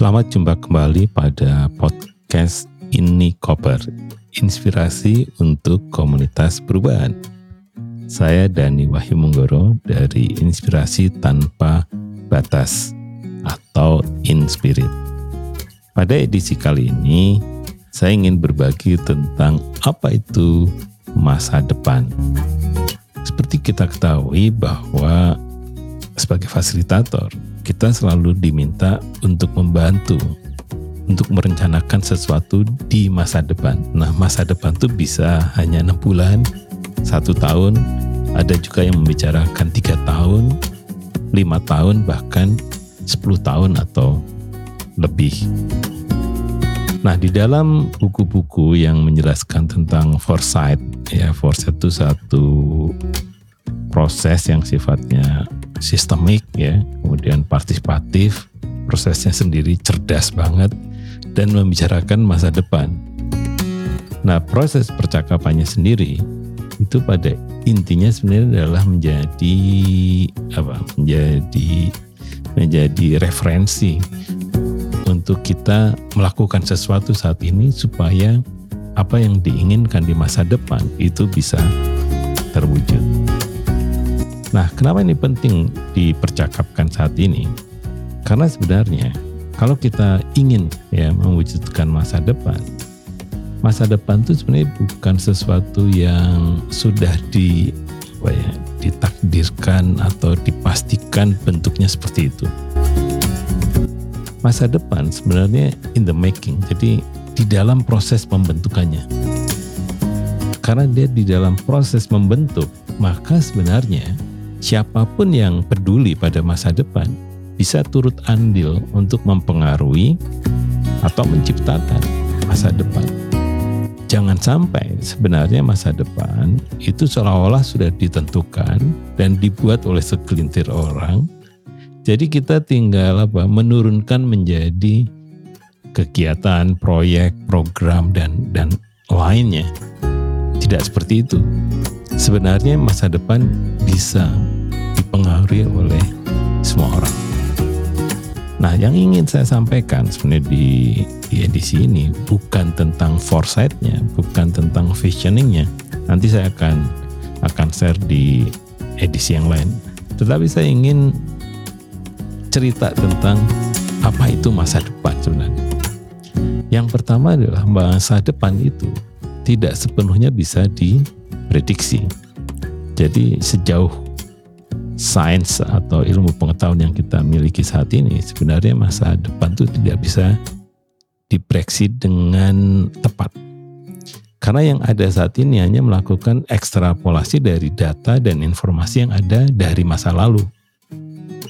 Selamat jumpa kembali pada podcast Ini Koper, inspirasi untuk komunitas perubahan. Saya Dani Wahyu Munggoro dari Inspirasi Tanpa Batas atau Inspirit. Pada edisi kali ini, saya ingin berbagi tentang apa itu masa depan. Seperti kita ketahui bahwa sebagai fasilitator, kita selalu diminta untuk membantu untuk merencanakan sesuatu di masa depan. Nah, masa depan itu bisa hanya enam bulan, satu tahun, ada juga yang membicarakan tiga tahun, lima tahun, bahkan sepuluh tahun atau lebih. Nah, di dalam buku-buku yang menjelaskan tentang foresight, ya foresight itu satu proses yang sifatnya sistemik ya, kemudian partisipatif, prosesnya sendiri cerdas banget dan membicarakan masa depan. Nah, proses percakapannya sendiri itu pada intinya sebenarnya adalah menjadi apa? menjadi menjadi referensi untuk kita melakukan sesuatu saat ini supaya apa yang diinginkan di masa depan itu bisa terwujud. Nah, kenapa ini penting dipercakapkan saat ini? Karena sebenarnya kalau kita ingin ya mewujudkan masa depan, masa depan itu sebenarnya bukan sesuatu yang sudah di apa ya, ditakdirkan atau dipastikan bentuknya seperti itu. Masa depan sebenarnya in the making, jadi di dalam proses pembentukannya. Karena dia di dalam proses membentuk, maka sebenarnya siapa pun yang peduli pada masa depan bisa turut andil untuk mempengaruhi atau menciptakan masa depan. Jangan sampai sebenarnya masa depan itu seolah-olah sudah ditentukan dan dibuat oleh segelintir orang. Jadi kita tinggal apa menurunkan menjadi kegiatan, proyek, program dan dan lainnya. Tidak seperti itu sebenarnya masa depan bisa dipengaruhi oleh semua orang. Nah, yang ingin saya sampaikan sebenarnya di, di edisi ini bukan tentang foresight-nya, bukan tentang visioningnya. Nanti saya akan akan share di edisi yang lain. Tetapi saya ingin cerita tentang apa itu masa depan sebenarnya. Yang pertama adalah masa depan itu tidak sepenuhnya bisa di prediksi. Jadi sejauh sains atau ilmu pengetahuan yang kita miliki saat ini sebenarnya masa depan itu tidak bisa diprediksi dengan tepat. Karena yang ada saat ini hanya melakukan ekstrapolasi dari data dan informasi yang ada dari masa lalu.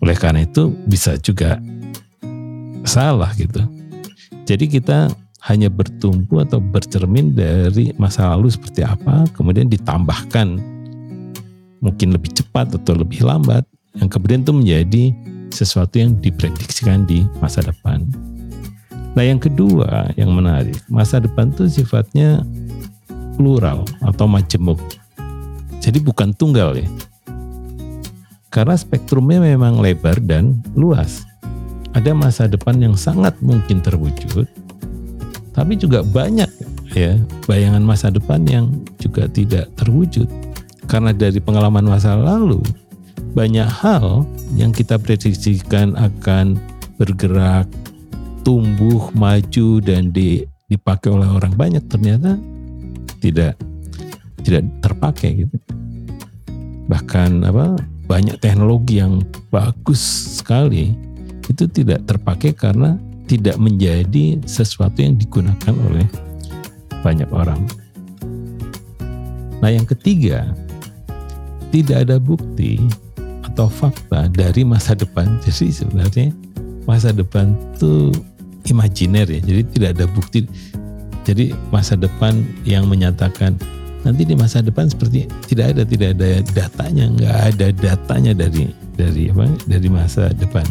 Oleh karena itu bisa juga salah gitu. Jadi kita hanya bertumpu atau bercermin dari masa lalu seperti apa, kemudian ditambahkan mungkin lebih cepat atau lebih lambat, yang kemudian itu menjadi sesuatu yang diprediksikan di masa depan. Nah yang kedua yang menarik, masa depan itu sifatnya plural atau majemuk. Jadi bukan tunggal ya. Karena spektrumnya memang lebar dan luas. Ada masa depan yang sangat mungkin terwujud, tapi juga banyak ya bayangan masa depan yang juga tidak terwujud karena dari pengalaman masa lalu banyak hal yang kita prediksikan akan bergerak tumbuh maju dan di, dipakai oleh orang banyak ternyata tidak tidak terpakai gitu bahkan apa banyak teknologi yang bagus sekali itu tidak terpakai karena tidak menjadi sesuatu yang digunakan oleh banyak orang. Nah, yang ketiga, tidak ada bukti atau fakta dari masa depan. Jadi sebenarnya masa depan itu imajiner ya. Jadi tidak ada bukti. Jadi masa depan yang menyatakan nanti di masa depan seperti tidak ada tidak ada datanya, nggak ada datanya dari dari apa dari masa depan.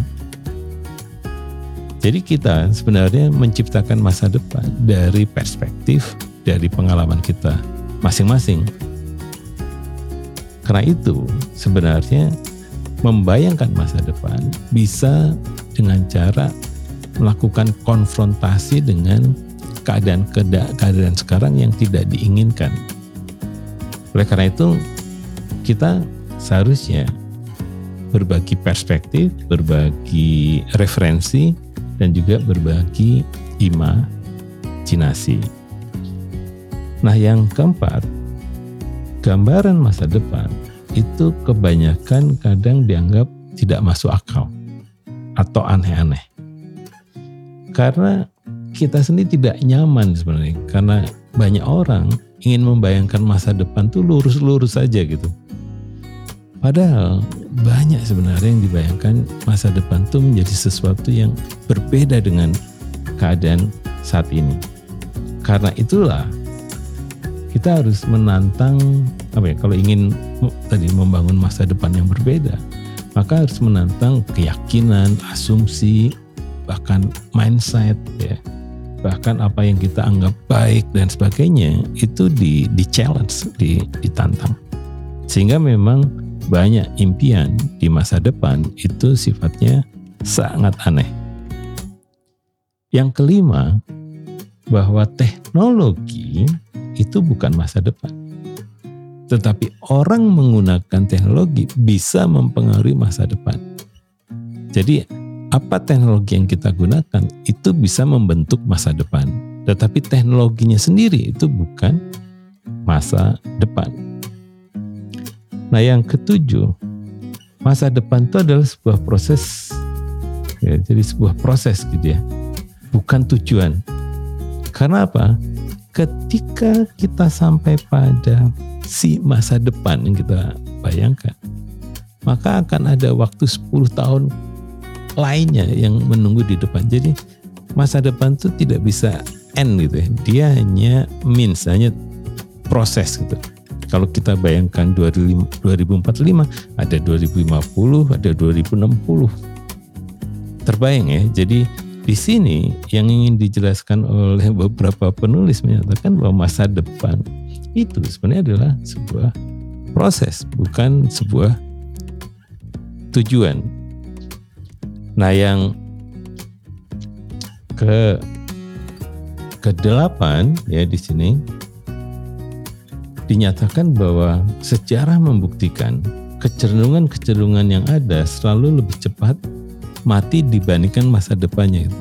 Jadi kita sebenarnya menciptakan masa depan dari perspektif dari pengalaman kita masing-masing. Karena itu sebenarnya membayangkan masa depan bisa dengan cara melakukan konfrontasi dengan keadaan keadaan sekarang yang tidak diinginkan. Oleh karena itu, kita seharusnya berbagi perspektif, berbagi referensi, dan juga berbagi imajinasi. Nah, yang keempat, gambaran masa depan itu kebanyakan kadang dianggap tidak masuk akal atau aneh-aneh. Karena kita sendiri tidak nyaman sebenarnya karena banyak orang ingin membayangkan masa depan tuh lurus-lurus saja gitu. Padahal banyak sebenarnya yang dibayangkan masa depan itu menjadi sesuatu yang berbeda dengan keadaan saat ini. Karena itulah kita harus menantang apa ya kalau ingin tadi membangun masa depan yang berbeda, maka harus menantang keyakinan, asumsi, bahkan mindset ya. Bahkan apa yang kita anggap baik dan sebagainya itu di di challenge, di ditantang. Sehingga memang banyak impian di masa depan itu sifatnya sangat aneh. Yang kelima, bahwa teknologi itu bukan masa depan. Tetapi orang menggunakan teknologi bisa mempengaruhi masa depan. Jadi apa teknologi yang kita gunakan itu bisa membentuk masa depan. Tetapi teknologinya sendiri itu bukan masa depan. Nah yang ketujuh, masa depan itu adalah sebuah proses, ya, jadi sebuah proses gitu ya, bukan tujuan. Karena apa? Ketika kita sampai pada si masa depan yang kita bayangkan, maka akan ada waktu 10 tahun lainnya yang menunggu di depan. Jadi masa depan itu tidak bisa end gitu ya. Dia hanya means, hanya proses gitu. Kalau kita bayangkan 2045 ada 2050, ada 2060. Terbayang ya. Jadi di sini yang ingin dijelaskan oleh beberapa penulis menyatakan bahwa masa depan itu sebenarnya adalah sebuah proses, bukan sebuah tujuan. Nah, yang ke kedelapan ya di sini dinyatakan bahwa sejarah membuktikan kecenderungan-kecenderungan yang ada selalu lebih cepat mati dibandingkan masa depannya itu.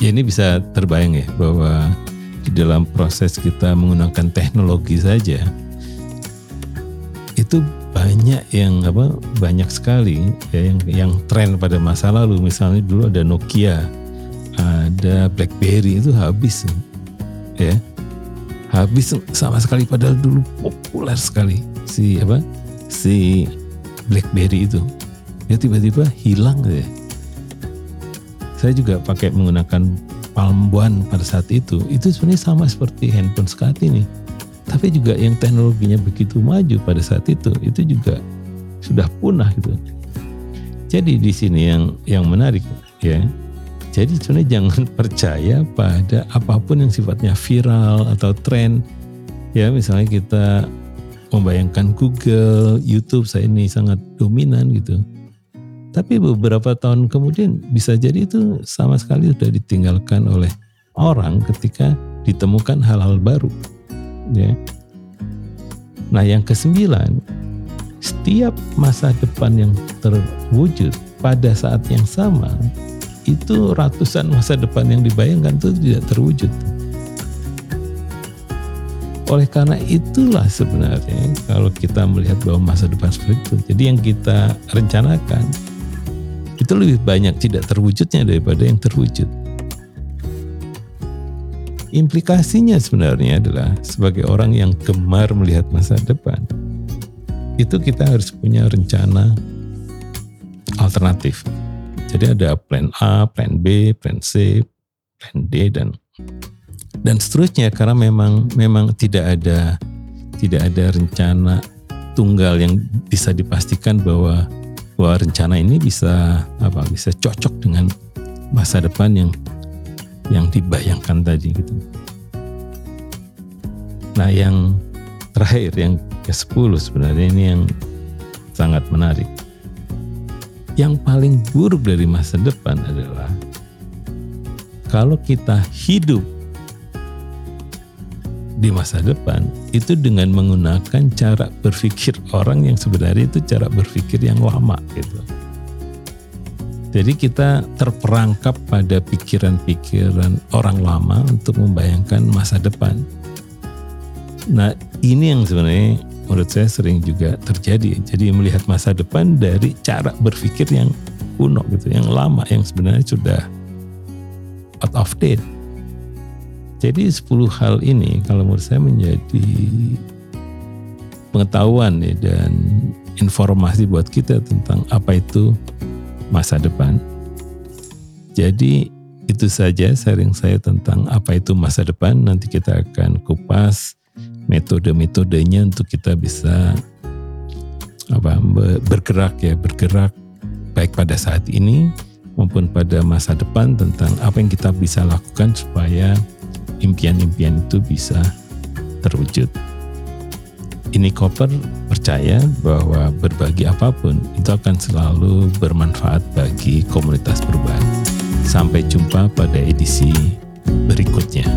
Ya ini bisa terbayang ya bahwa di dalam proses kita menggunakan teknologi saja itu banyak yang apa banyak sekali ya yang yang tren pada masa lalu. Misalnya dulu ada Nokia ada BlackBerry itu habis. Ya habis sama sekali padahal dulu populer sekali si apa si BlackBerry itu ya tiba-tiba hilang ya. Saya juga pakai menggunakan Palm One pada saat itu. Itu sebenarnya sama seperti handphone saat ini. Tapi juga yang teknologinya begitu maju pada saat itu itu juga sudah punah gitu. Jadi di sini yang yang menarik ya. Jadi sebenarnya jangan percaya pada apa pun yang sifatnya viral atau tren. Ya misalnya kita membayangkan Google, YouTube saya ini sangat dominan gitu. Tapi beberapa tahun kemudian bisa jadi itu sama sekali sudah ditinggalkan oleh orang ketika ditemukan hal-hal baru. Ya. Nah yang kesembilan, setiap masa depan yang terwujud pada saat yang sama itu ratusan masa depan yang dibayangkan itu tidak terwujud. Oleh karena itulah sebenarnya kalau kita melihat bahwa masa depan seperti itu, jadi yang kita rencanakan itu lebih banyak tidak terwujudnya daripada yang terwujud. Implikasinya sebenarnya adalah sebagai orang yang gemar melihat masa depan, itu kita harus punya rencana alternatif jadi ada plan A, plan B, plan C, plan D dan dan seterusnya karena memang memang tidak ada tidak ada rencana tunggal yang bisa dipastikan bahwa bahwa rencana ini bisa apa bisa cocok dengan masa depan yang yang dibayangkan tadi gitu. Nah, yang terakhir yang ke-10 sebenarnya ini yang sangat menarik yang paling buruk dari masa depan adalah kalau kita hidup di masa depan itu dengan menggunakan cara berpikir orang yang sebenarnya itu cara berpikir yang lama gitu. Jadi kita terperangkap pada pikiran-pikiran orang lama untuk membayangkan masa depan. Nah ini yang sebenarnya menurut saya sering juga terjadi. Jadi melihat masa depan dari cara berpikir yang kuno gitu, yang lama, yang sebenarnya sudah out of date. Jadi 10 hal ini kalau menurut saya menjadi pengetahuan ya, dan informasi buat kita tentang apa itu masa depan. Jadi itu saja sharing saya tentang apa itu masa depan. Nanti kita akan kupas metode-metodenya untuk kita bisa apa bergerak ya bergerak baik pada saat ini maupun pada masa depan tentang apa yang kita bisa lakukan supaya impian-impian itu bisa terwujud ini Koper percaya bahwa berbagi apa pun itu akan selalu bermanfaat bagi komunitas perubahan. Sampai jumpa pada edisi berikutnya.